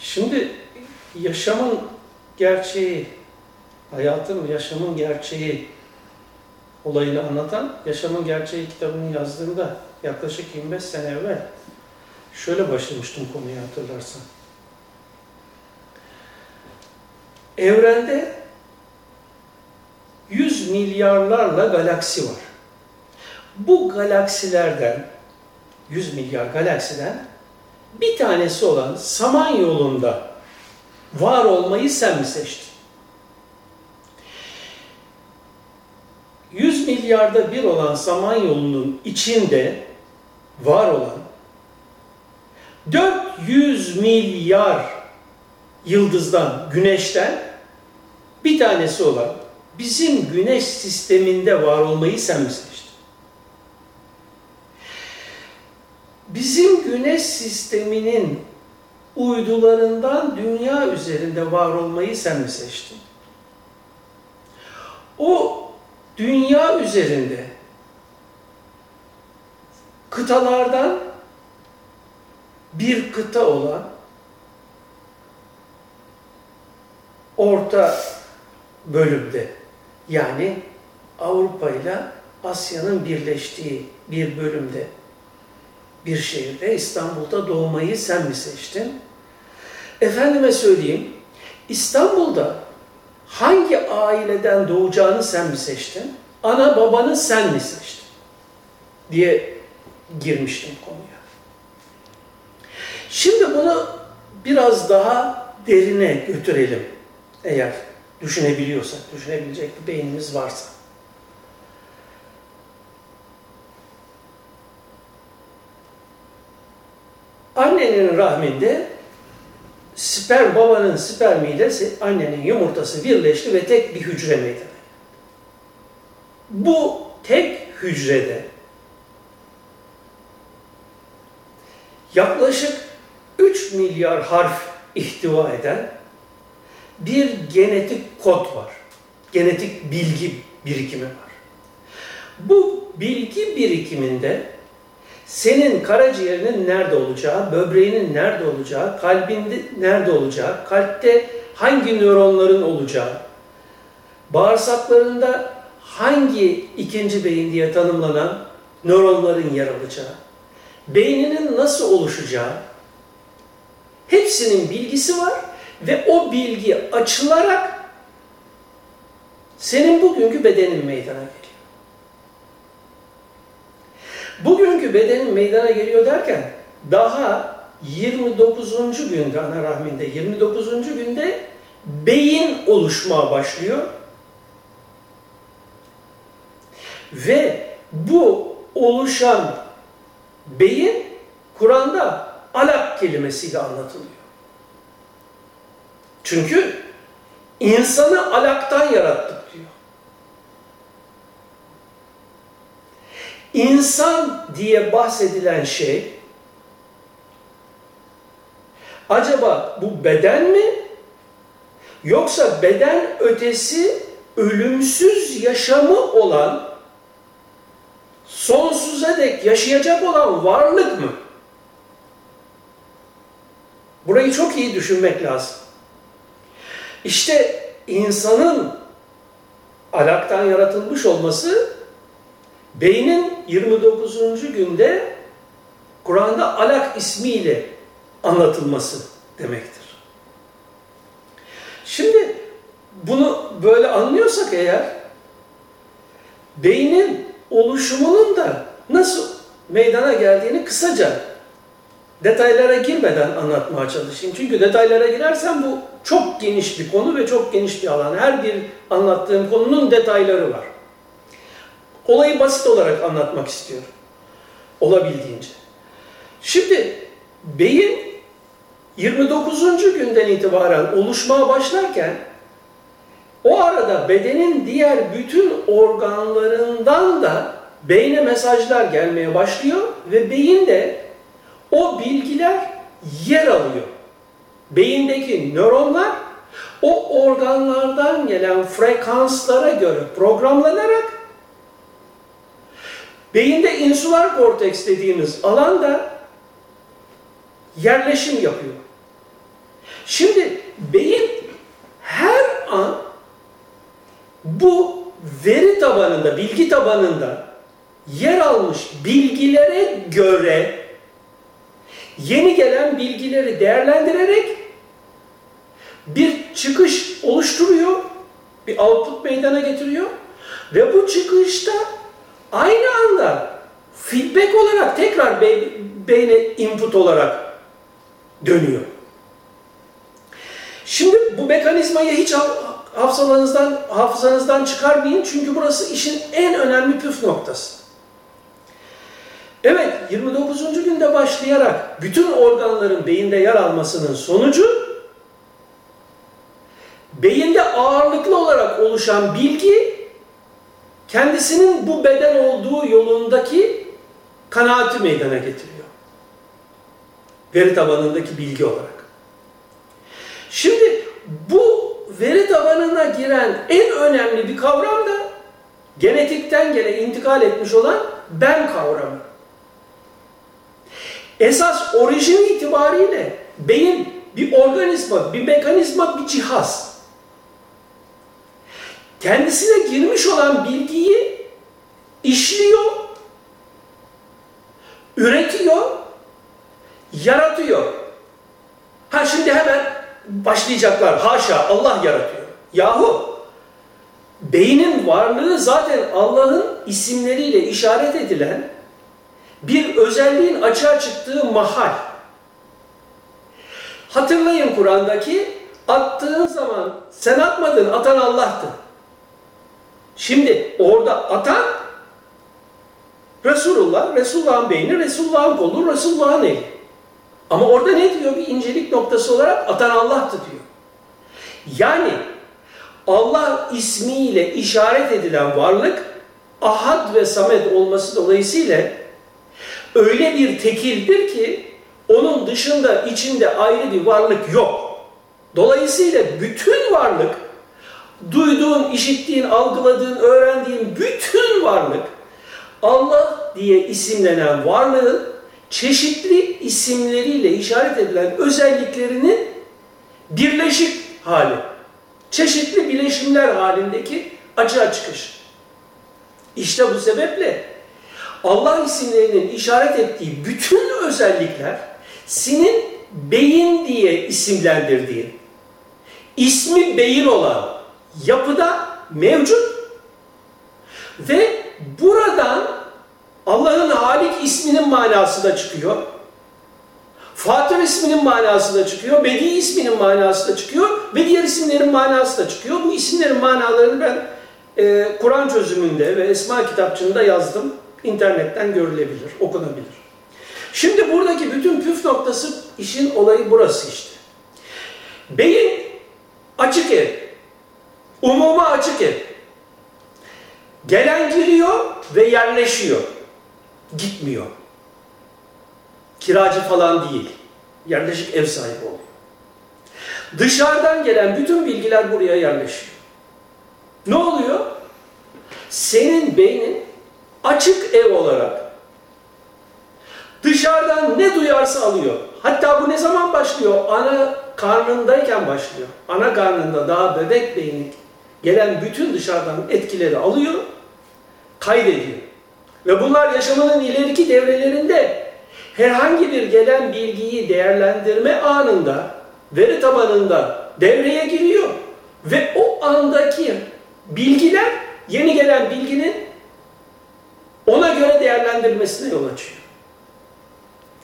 Şimdi yaşamın gerçeği, hayatın, yaşamın gerçeği olayını anlatan Yaşamın Gerçeği kitabını yazdığımda yaklaşık 25 sene evvel şöyle başlamıştım konuyu hatırlarsan. Evrende 100 milyarlarla galaksi var. Bu galaksilerden 100 milyar galaksiden bir tanesi olan Samanyolu'nda var olmayı sen mi seçtin? 100 milyarda bir olan Samanyolu'nun içinde var olan 400 milyar yıldızdan, güneşten bir tanesi olan bizim güneş sisteminde var olmayı sen mi seçtin? Bizim güneş sisteminin uydularından dünya üzerinde var olmayı sen mi seçtin? O dünya üzerinde kıtalardan bir kıta olan orta bölümde yani Avrupa ile Asya'nın birleştiği bir bölümde bir şehirde İstanbul'da doğmayı sen mi seçtin? Efendime söyleyeyim İstanbul'da hangi aileden doğacağını sen mi seçtin? Ana babanı sen mi seçtin? Diye girmiştim konuya. Şimdi bunu biraz daha derine götürelim. Eğer düşünebiliyorsak, düşünebilecek bir beynimiz varsa. Annenin rahminde sperm babanın spermiyle annenin yumurtası birleşti ve tek bir hücre meydana Bu tek hücrede yaklaşık 3 milyar harf ihtiva eden bir genetik kod var. Genetik bilgi birikimi var. Bu bilgi birikiminde senin karaciğerinin nerede olacağı, böbreğinin nerede olacağı, kalbinde nerede olacağı, kalpte hangi nöronların olacağı, bağırsaklarında hangi ikinci beyin diye tanımlanan nöronların yer alacağı, beyninin nasıl oluşacağı, hepsinin bilgisi var ve o bilgi açılarak senin bugünkü bedenin meydana geliyor. Bugünkü bedenin meydana geliyor derken daha 29. günde ana rahminde 29. günde beyin oluşmaya başlıyor. Ve bu oluşan beyin Kur'an'da alak kelimesiyle anlatılıyor. Çünkü insanı alaktan yarattık diyor. İnsan diye bahsedilen şey acaba bu beden mi yoksa beden ötesi ölümsüz yaşamı olan sonsuza dek yaşayacak olan varlık mı? Burayı çok iyi düşünmek lazım. İşte insanın alaktan yaratılmış olması beynin 29. günde Kur'an'da alak ismiyle anlatılması demektir. Şimdi bunu böyle anlıyorsak eğer beynin oluşumunun da nasıl meydana geldiğini kısaca detaylara girmeden anlatmaya çalışayım. Çünkü detaylara girersem bu çok geniş bir konu ve çok geniş bir alan. Her bir anlattığım konunun detayları var. Olayı basit olarak anlatmak istiyorum. Olabildiğince. Şimdi beyin 29. günden itibaren oluşmaya başlarken o arada bedenin diğer bütün organlarından da beyne mesajlar gelmeye başlıyor ve beyin de o bilgiler yer alıyor. Beyindeki nöronlar o organlardan gelen frekanslara göre programlanarak beyinde insular korteks dediğimiz alanda yerleşim yapıyor. Şimdi beyin her an bu veri tabanında, bilgi tabanında yer almış bilgilere göre yeni gelen bilgileri değerlendirerek bir çıkış oluşturuyor, bir output meydana getiriyor ve bu çıkışta aynı anda feedback olarak tekrar beyne input olarak dönüyor. Şimdi bu mekanizmayı hiç hafızanızdan, hafızanızdan çıkarmayın çünkü burası işin en önemli püf noktası. Evet, 29. günde başlayarak bütün organların beyinde yer almasının sonucu beyinde ağırlıklı olarak oluşan bilgi kendisinin bu beden olduğu yolundaki kanaati meydana getiriyor. Veri tabanındaki bilgi olarak. Şimdi bu veri tabanına giren en önemli bir kavram da genetikten gele intikal etmiş olan ben kavramı. Esas orijin itibariyle beyin bir organizma, bir mekanizma, bir cihaz. Kendisine girmiş olan bilgiyi işliyor, üretiyor, yaratıyor. Ha şimdi hemen başlayacaklar. Haşa Allah yaratıyor. Yahu beynin varlığı zaten Allah'ın isimleriyle işaret edilen bir özelliğin açığa çıktığı mahal. Hatırlayın Kur'an'daki attığın zaman sen atmadın, atan Allah'tı. Şimdi orada atan Resulullah, Resulullah'ın beyni, Resulullah'ın kolu, Resulullah'ın eli. Ama orada ne diyor bir incelik noktası olarak? Atan Allah'tı diyor. Yani Allah ismiyle işaret edilen varlık ahad ve samet olması dolayısıyla öyle bir tekildir ki onun dışında içinde ayrı bir varlık yok. Dolayısıyla bütün varlık, duyduğun, işittiğin, algıladığın, öğrendiğin bütün varlık Allah diye isimlenen varlığın çeşitli isimleriyle işaret edilen özelliklerinin birleşik hali. Çeşitli bileşimler halindeki açığa çıkış. İşte bu sebeple Allah isimlerinin işaret ettiği bütün özellikler senin beyin diye isimlendirdiğin, ismi beyin olan yapıda mevcut ve buradan Allah'ın Halik isminin manası da çıkıyor. Fatır isminin manası da çıkıyor. Bedi isminin manası da çıkıyor. Ve diğer isimlerin manası da çıkıyor. Bu isimlerin manalarını ben e, Kur'an çözümünde ve Esma kitapçığında yazdım. İnternetten görülebilir, okunabilir. Şimdi buradaki bütün püf noktası işin olayı burası işte. Beyin açık ev. Umuma açık ev. Gelen giriyor ve yerleşiyor gitmiyor. Kiracı falan değil. Yerleşik ev sahibi oluyor. Dışarıdan gelen bütün bilgiler buraya yerleşiyor. Ne oluyor? Senin beynin açık ev olarak dışarıdan ne duyarsa alıyor. Hatta bu ne zaman başlıyor? Ana karnındayken başlıyor. Ana karnında daha bebek beyni gelen bütün dışarıdan etkileri alıyor, kaydediyor. Ve bunlar yaşamının ileriki devrelerinde herhangi bir gelen bilgiyi değerlendirme anında, veri tabanında devreye giriyor. Ve o andaki bilgiler, yeni gelen bilginin ona göre değerlendirmesine yol açıyor.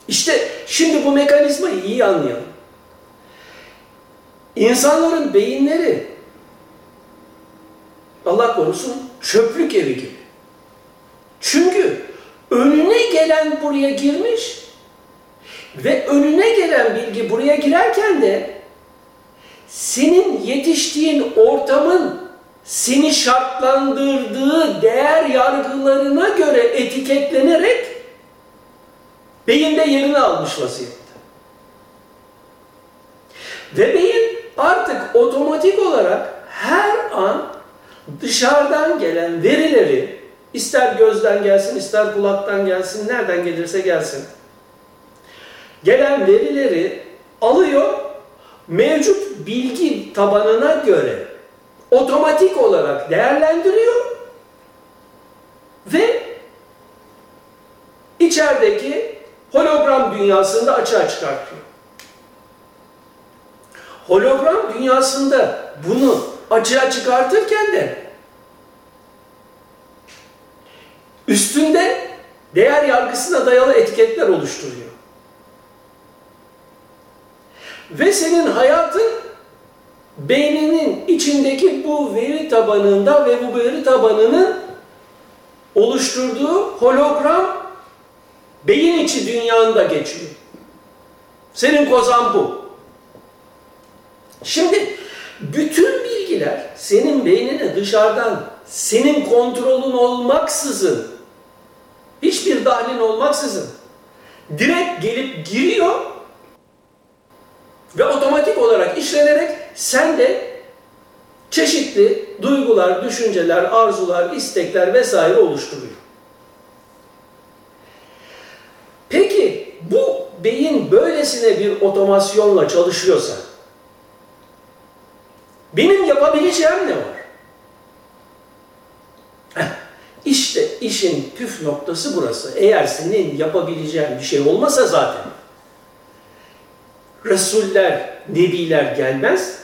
İşte şimdi bu mekanizmayı iyi anlayalım. İnsanların beyinleri Allah korusun çöplük evi gibi. Çünkü önüne gelen buraya girmiş ve önüne gelen bilgi buraya girerken de senin yetiştiğin ortamın seni şartlandırdığı değer yargılarına göre etiketlenerek beyinde yerini almış vaziyette. Ve beyin artık otomatik olarak her an dışarıdan gelen verileri İster gözden gelsin, ister kulaktan gelsin, nereden gelirse gelsin. Gelen verileri alıyor, mevcut bilgi tabanına göre otomatik olarak değerlendiriyor ve içerideki hologram dünyasında açığa çıkartıyor. Hologram dünyasında bunu açığa çıkartırken de üstünde değer yargısına dayalı etiketler oluşturuyor. Ve senin hayatın beyninin içindeki bu veri tabanında ve bu veri tabanının oluşturduğu hologram beyin içi dünyanda geçiyor. Senin kozan bu. Şimdi bütün bilgiler senin beynine dışarıdan senin kontrolün olmaksızın hiçbir dahlin olmaksızın direkt gelip giriyor ve otomatik olarak işlenerek sen de çeşitli duygular, düşünceler, arzular, istekler vesaire oluşturuyor. Peki bu beyin böylesine bir otomasyonla çalışıyorsa benim yapabileceğim ne var? Heh, işte işin püf noktası burası. Eğer senin yapabileceğin bir şey olmasa zaten Resuller, Nebiler gelmez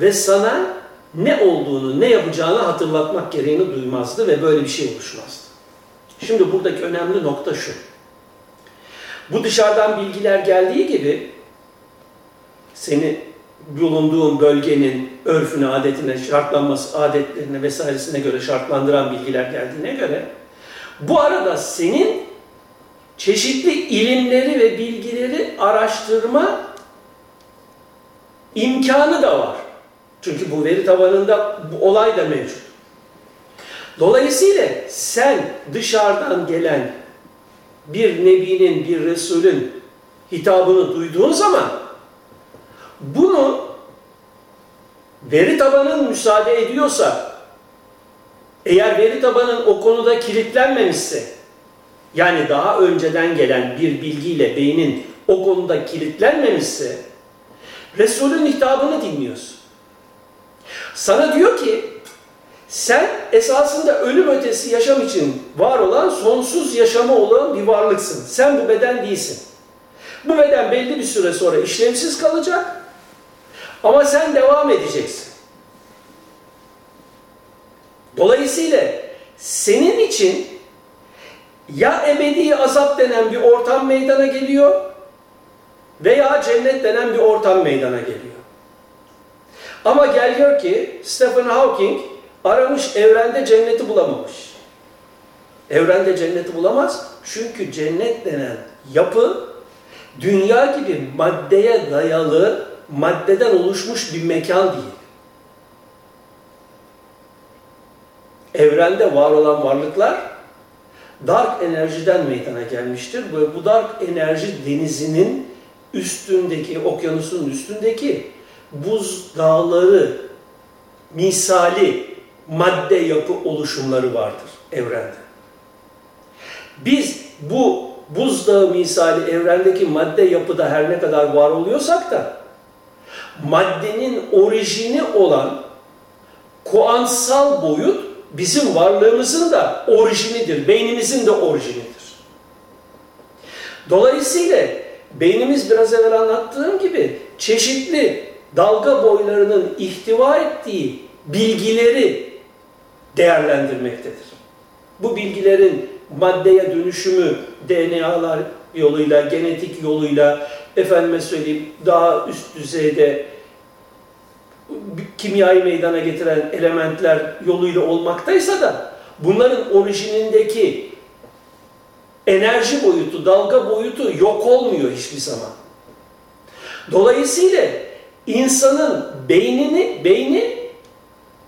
ve sana ne olduğunu, ne yapacağını hatırlatmak gereğini duymazdı ve böyle bir şey oluşmazdı. Şimdi buradaki önemli nokta şu. Bu dışarıdan bilgiler geldiği gibi seni bulunduğun bölgenin örfüne, adetine, şartlanması, adetlerine vesairesine göre şartlandıran bilgiler geldiğine göre bu arada senin çeşitli ilimleri ve bilgileri araştırma imkanı da var. Çünkü bu veri tabanında bu olay da mevcut. Dolayısıyla sen dışarıdan gelen bir nebinin, bir resulün hitabını duyduğun zaman bunu veri tabanın müsaade ediyorsa eğer veri tabanın o konuda kilitlenmemişse yani daha önceden gelen bir bilgiyle beynin o konuda kilitlenmemişse Resulün hitabını dinliyorsun. Sana diyor ki sen esasında ölüm ötesi yaşam için var olan sonsuz yaşamı olan bir varlıksın. Sen bu beden değilsin. Bu beden belli bir süre sonra işlevsiz kalacak ama sen devam edeceksin. Dolayısıyla senin için ya ebedi azap denen bir ortam meydana geliyor veya cennet denen bir ortam meydana geliyor. Ama gel gör ki Stephen Hawking aramış evrende cenneti bulamamış. Evrende cenneti bulamaz çünkü cennet denen yapı dünya gibi maddeye dayalı, maddeden oluşmuş bir mekan değil. Evrende var olan varlıklar dark enerjiden meydana gelmiştir. Ve bu dark enerji denizinin üstündeki, okyanusun üstündeki buz dağları misali madde yapı oluşumları vardır evrende. Biz bu buzdağı misali evrendeki madde yapıda her ne kadar var oluyorsak da maddenin orijini olan kuantsal boyut bizim varlığımızın da orijinidir. Beynimizin de orijinidir. Dolayısıyla beynimiz biraz evvel anlattığım gibi çeşitli dalga boylarının ihtiva ettiği bilgileri değerlendirmektedir. Bu bilgilerin maddeye dönüşümü DNA'lar yoluyla, genetik yoluyla, efendime söyleyeyim daha üst düzeyde kimyayı meydana getiren elementler yoluyla olmaktaysa da bunların orijinindeki enerji boyutu, dalga boyutu yok olmuyor hiçbir zaman. Dolayısıyla insanın beynini, beyni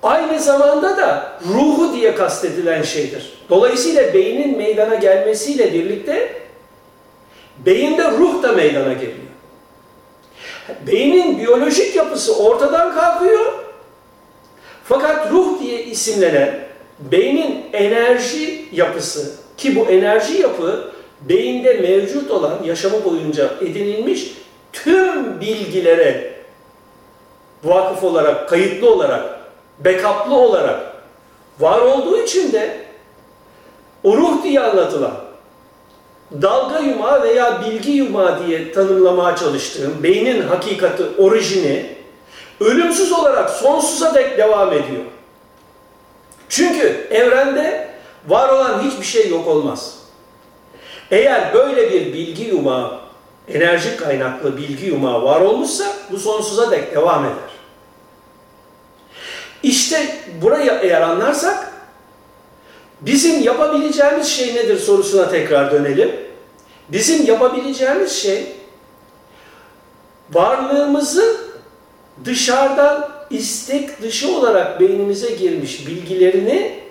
aynı zamanda da ruhu diye kastedilen şeydir. Dolayısıyla beynin meydana gelmesiyle birlikte beyinde ruh da meydana geliyor. Beynin biyolojik yapısı ortadan kalkıyor. Fakat ruh diye isimlenen beynin enerji yapısı ki bu enerji yapı beyinde mevcut olan yaşamı boyunca edinilmiş tüm bilgilere vakıf olarak, kayıtlı olarak, backup'lı olarak var olduğu için de o ruh diye anlatılan dalga yumağı veya bilgi yumağı diye tanımlamaya çalıştığım beynin hakikati, orijini ölümsüz olarak sonsuza dek devam ediyor. Çünkü evrende var olan hiçbir şey yok olmaz. Eğer böyle bir bilgi yumağı, enerji kaynaklı bilgi yumağı var olmuşsa bu sonsuza dek devam eder. İşte burayı eğer anlarsak bizim yapabileceğimiz şey nedir sorusuna tekrar dönelim. Bizim yapabileceğimiz şey varlığımızı dışarıdan istek dışı olarak beynimize girmiş bilgilerini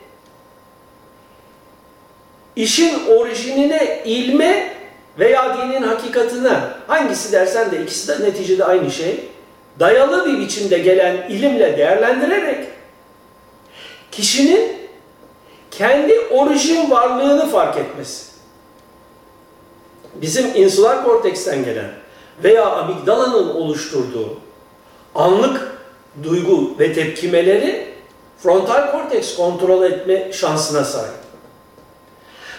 işin orijinine, ilme veya dinin hakikatine hangisi dersen de ikisi de neticede aynı şey dayalı bir biçimde gelen ilimle değerlendirerek kişinin kendi orijin varlığını fark etmesi. Bizim insular korteksten gelen veya amigdalanın oluşturduğu anlık duygu ve tepkimeleri frontal korteks kontrol etme şansına sahip.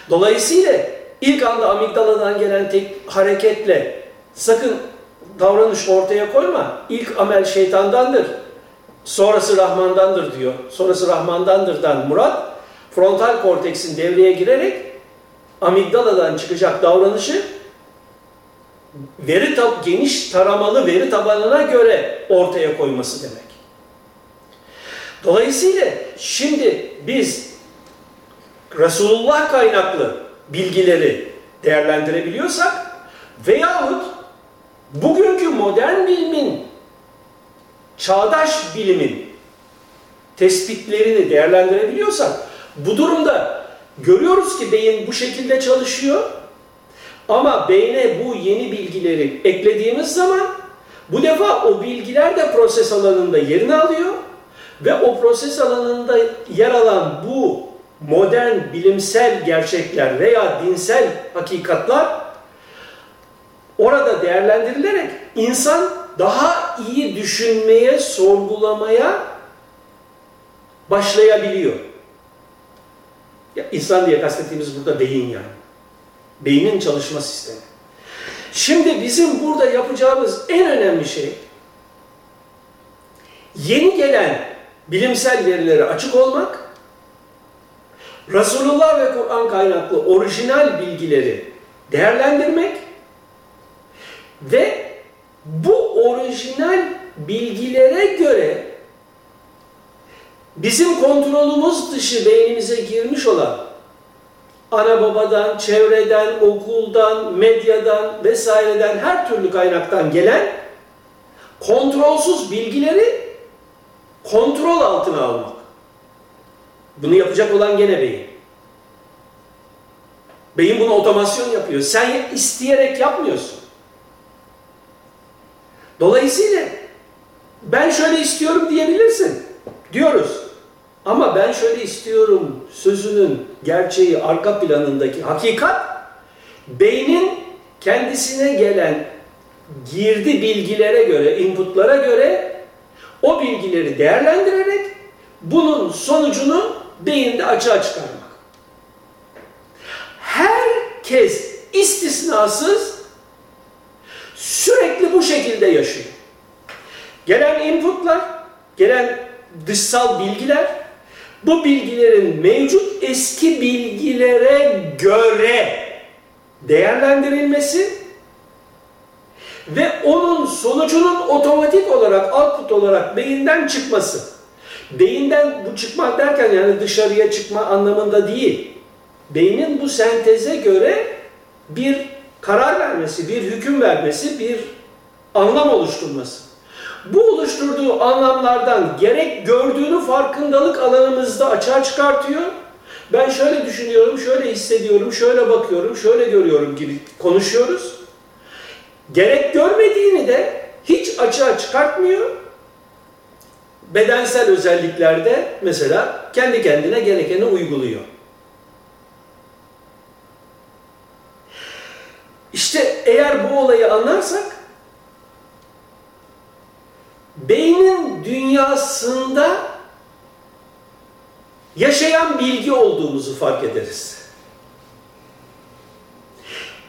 Dolayısıyla ilk anda amigdaladan gelen tek hareketle sakın davranış ortaya koyma. İlk amel şeytandandır. Sonrası Rahmandandır diyor. Sonrası Rahmandandır Murat frontal korteksin devreye girerek amigdaladan çıkacak davranışı veri tab geniş taramalı veri tabanına göre ortaya koyması demek. Dolayısıyla şimdi biz Resulullah kaynaklı bilgileri değerlendirebiliyorsak veyahut bugünkü modern bilimin, çağdaş bilimin tespitlerini değerlendirebiliyorsak bu durumda görüyoruz ki beyin bu şekilde çalışıyor ama beyne bu yeni bilgileri eklediğimiz zaman bu defa o bilgiler de proses alanında yerini alıyor ve o proses alanında yer alan bu modern bilimsel gerçekler veya dinsel hakikatlar orada değerlendirilerek insan daha iyi düşünmeye, sorgulamaya başlayabiliyor. Ya insan diye kastettiğimiz burada beyin yani. Beynin çalışma sistemi. Şimdi bizim burada yapacağımız en önemli şey yeni gelen bilimsel verilere açık olmak, Resulullah ve Kur'an kaynaklı orijinal bilgileri değerlendirmek ve bu orijinal bilgilere göre bizim kontrolümüz dışı beynimize girmiş olan ana babadan, çevreden, okuldan, medyadan vesaireden her türlü kaynaktan gelen kontrolsüz bilgileri kontrol altına almak. Bunu yapacak olan gene beyin. Beyin bunu otomasyon yapıyor. Sen isteyerek yapmıyorsun. Dolayısıyla ben şöyle istiyorum diyebilirsin. Diyoruz. Ama ben şöyle istiyorum sözünün gerçeği arka planındaki hakikat beynin kendisine gelen girdi bilgilere göre, inputlara göre o bilgileri değerlendirerek bunun sonucunu beyinde açığa çıkarmak. Herkes istisnasız sürekli bu şekilde yaşıyor. Gelen inputlar, gelen dışsal bilgiler bu bilgilerin mevcut eski bilgilere göre değerlendirilmesi ve onun sonucunun otomatik olarak, output olarak beyinden çıkması. Beyinden bu çıkmak derken yani dışarıya çıkma anlamında değil. Beynin bu senteze göre bir karar vermesi, bir hüküm vermesi, bir anlam oluşturması bu oluşturduğu anlamlardan gerek gördüğünü farkındalık alanımızda açığa çıkartıyor. Ben şöyle düşünüyorum, şöyle hissediyorum, şöyle bakıyorum, şöyle görüyorum gibi konuşuyoruz. Gerek görmediğini de hiç açığa çıkartmıyor. Bedensel özelliklerde mesela kendi kendine gerekeni uyguluyor. İşte eğer bu olayı anlarsak beynin dünyasında yaşayan bilgi olduğumuzu fark ederiz.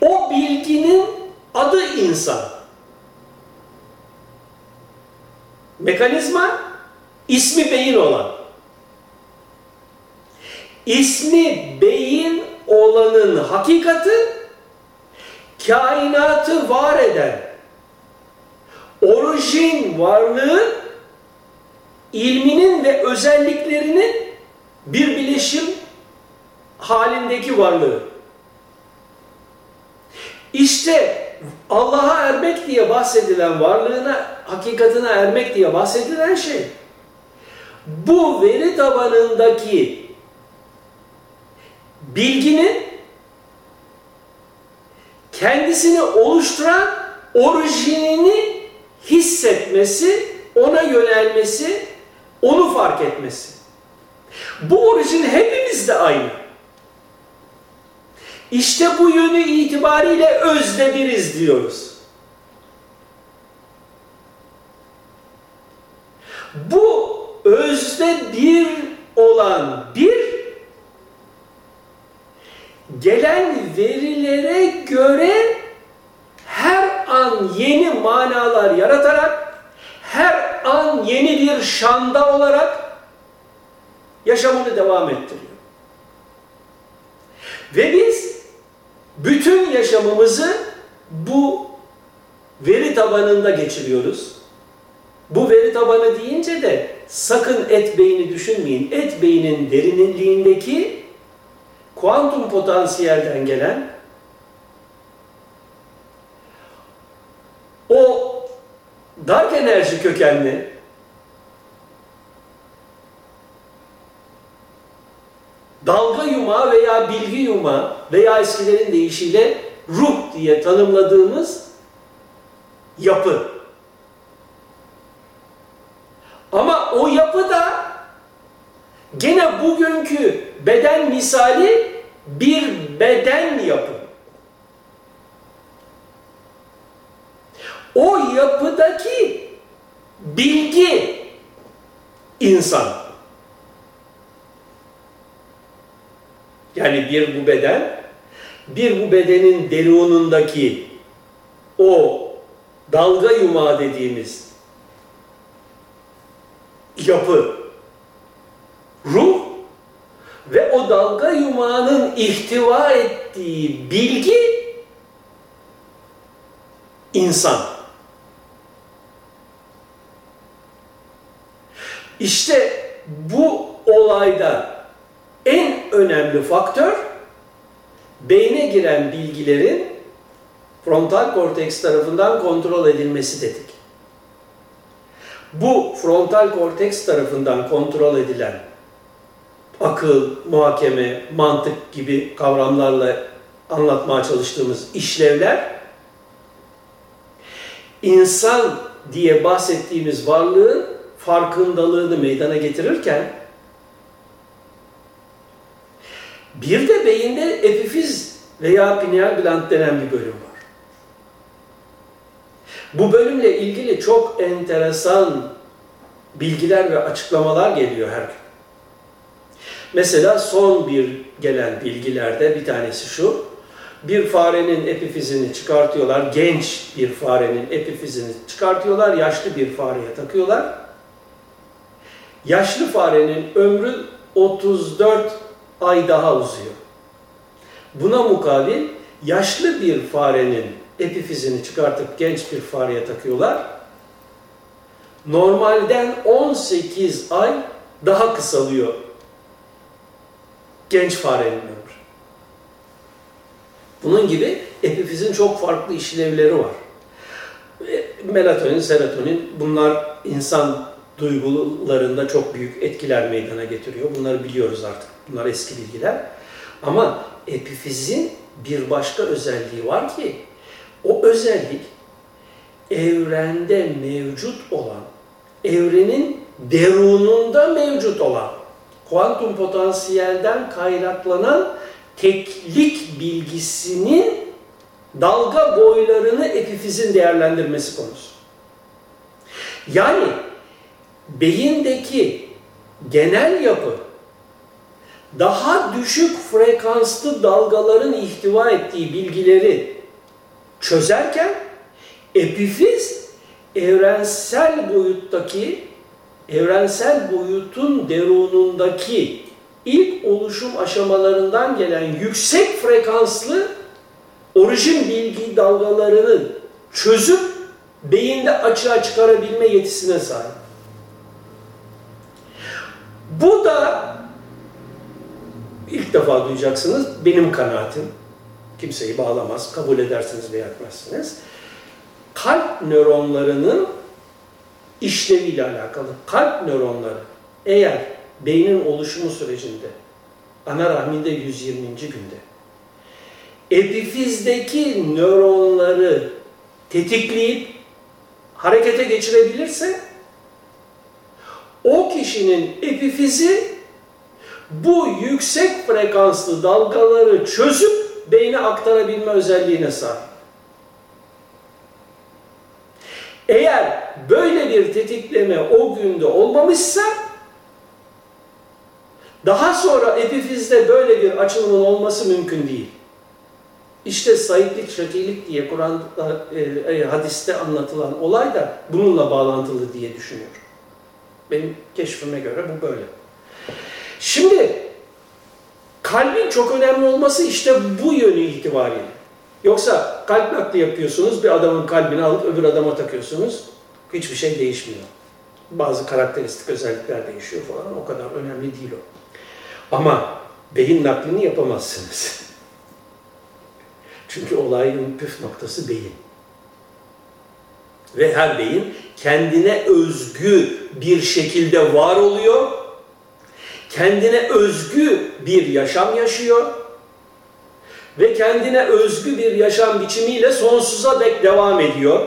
O bilginin adı insan. Mekanizma ismi beyin olan. İsmi beyin olanın hakikati kainatı var eden orijin varlığı ilminin ve özelliklerinin bir bileşim halindeki varlığı. İşte Allah'a ermek diye bahsedilen varlığına, hakikatine ermek diye bahsedilen şey bu veri tabanındaki bilginin kendisini oluşturan orijinini hissetmesi, ona yönelmesi, onu fark etmesi. Bu orijin hepimizde aynı. İşte bu yönü itibariyle özde biriz diyoruz. Bu özde bir olan bir gelen verilere göre her an yeni manalar yaratarak her an yeni bir şanda olarak yaşamını devam ettiriyor. Ve biz bütün yaşamımızı bu veri tabanında geçiriyoruz. Bu veri tabanı deyince de sakın et beyni düşünmeyin. Et beynin derinliğindeki kuantum potansiyelden gelen o dark enerji kökenli dalga yumağı veya bilgi yumağı veya eskilerin deyişiyle ruh diye tanımladığımız yapı. Ama o yapı da gene bugünkü beden misali bir beden yapı. O yapıdaki bilgi insan. Yani bir bu beden, bir bu bedenin derunundaki o dalga yumağı dediğimiz yapı, ruh ve o dalga yumağının ihtiva ettiği bilgi insan. İşte bu olayda en önemli faktör beyne giren bilgilerin frontal korteks tarafından kontrol edilmesi dedik. Bu frontal korteks tarafından kontrol edilen akıl, muhakeme, mantık gibi kavramlarla anlatmaya çalıştığımız işlevler insan diye bahsettiğimiz varlığın farkındalığını meydana getirirken bir de beyinde epifiz veya pineal gland denen bir bölüm var. Bu bölümle ilgili çok enteresan bilgiler ve açıklamalar geliyor her gün. Mesela son bir gelen bilgilerde bir tanesi şu. Bir farenin epifizini çıkartıyorlar. Genç bir farenin epifizini çıkartıyorlar. Yaşlı bir fareye takıyorlar. Yaşlı farenin ömrü 34 ay daha uzuyor. Buna mukabil yaşlı bir farenin epifizini çıkartıp genç bir fareye takıyorlar. Normalden 18 ay daha kısalıyor genç farenin ömrü. Bunun gibi epifizin çok farklı işlevleri var. Melatonin, serotonin bunlar insan duygularında çok büyük etkiler meydana getiriyor. Bunları biliyoruz artık. Bunlar eski bilgiler. Ama epifizin bir başka özelliği var ki o özellik evrende mevcut olan, evrenin derununda mevcut olan, kuantum potansiyelden kaynaklanan teklik bilgisinin dalga boylarını epifizin değerlendirmesi konusu. Yani beyindeki genel yapı daha düşük frekanslı dalgaların ihtiva ettiği bilgileri çözerken epifiz evrensel boyuttaki evrensel boyutun derunundaki ilk oluşum aşamalarından gelen yüksek frekanslı orijin bilgi dalgalarını çözüp beyinde açığa çıkarabilme yetisine sahip. Bu da ilk defa duyacaksınız benim kanaatim. Kimseyi bağlamaz, kabul edersiniz veya etmezsiniz. Kalp nöronlarının işleviyle alakalı. Kalp nöronları eğer beynin oluşumu sürecinde ana rahminde 120. günde epifizdeki nöronları tetikleyip harekete geçirebilirse o kişinin epifizi bu yüksek frekanslı dalgaları çözüp beyne aktarabilme özelliğine sahip. Eğer böyle bir tetikleme o günde olmamışsa daha sonra epifizde böyle bir açılımın olması mümkün değil. İşte saitlik, şakilik diye Kur'an'da, e, e, hadiste anlatılan olay da bununla bağlantılı diye düşünüyorum. Benim keşfime göre bu böyle. Şimdi kalbin çok önemli olması işte bu yönü itibariyle. Yoksa kalp nakli yapıyorsunuz, bir adamın kalbini alıp öbür adama takıyorsunuz. Hiçbir şey değişmiyor. Bazı karakteristik özellikler değişiyor falan. O kadar önemli değil o. Ama beyin naklini yapamazsınız. Çünkü olayın püf noktası beyin. Ve her beyin kendine özgü bir şekilde var oluyor. Kendine özgü bir yaşam yaşıyor. Ve kendine özgü bir yaşam biçimiyle sonsuza dek devam ediyor.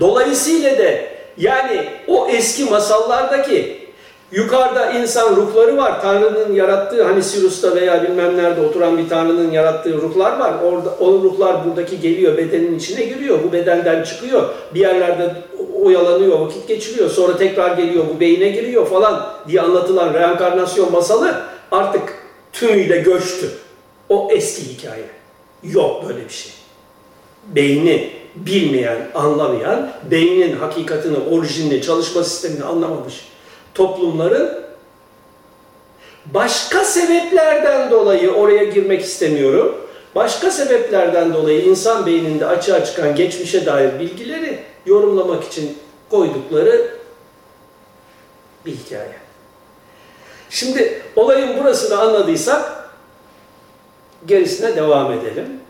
Dolayısıyla de yani o eski masallardaki Yukarıda insan ruhları var. Tanrı'nın yarattığı hani Sirus'ta veya bilmem nerede oturan bir Tanrı'nın yarattığı ruhlar var. Orada o ruhlar buradaki geliyor, bedenin içine giriyor. Bu bedenden çıkıyor. Bir yerlerde oyalanıyor, vakit geçiriyor. Sonra tekrar geliyor, bu beyine giriyor falan diye anlatılan reenkarnasyon masalı artık tümüyle göçtü. O eski hikaye. Yok böyle bir şey. Beyni bilmeyen, anlamayan, beynin hakikatini, orijinini, çalışma sistemini anlamamış toplumların başka sebeplerden dolayı oraya girmek istemiyorum. Başka sebeplerden dolayı insan beyninde açığa çıkan geçmişe dair bilgileri yorumlamak için koydukları bir hikaye. Şimdi olayın burasını anladıysak gerisine devam edelim.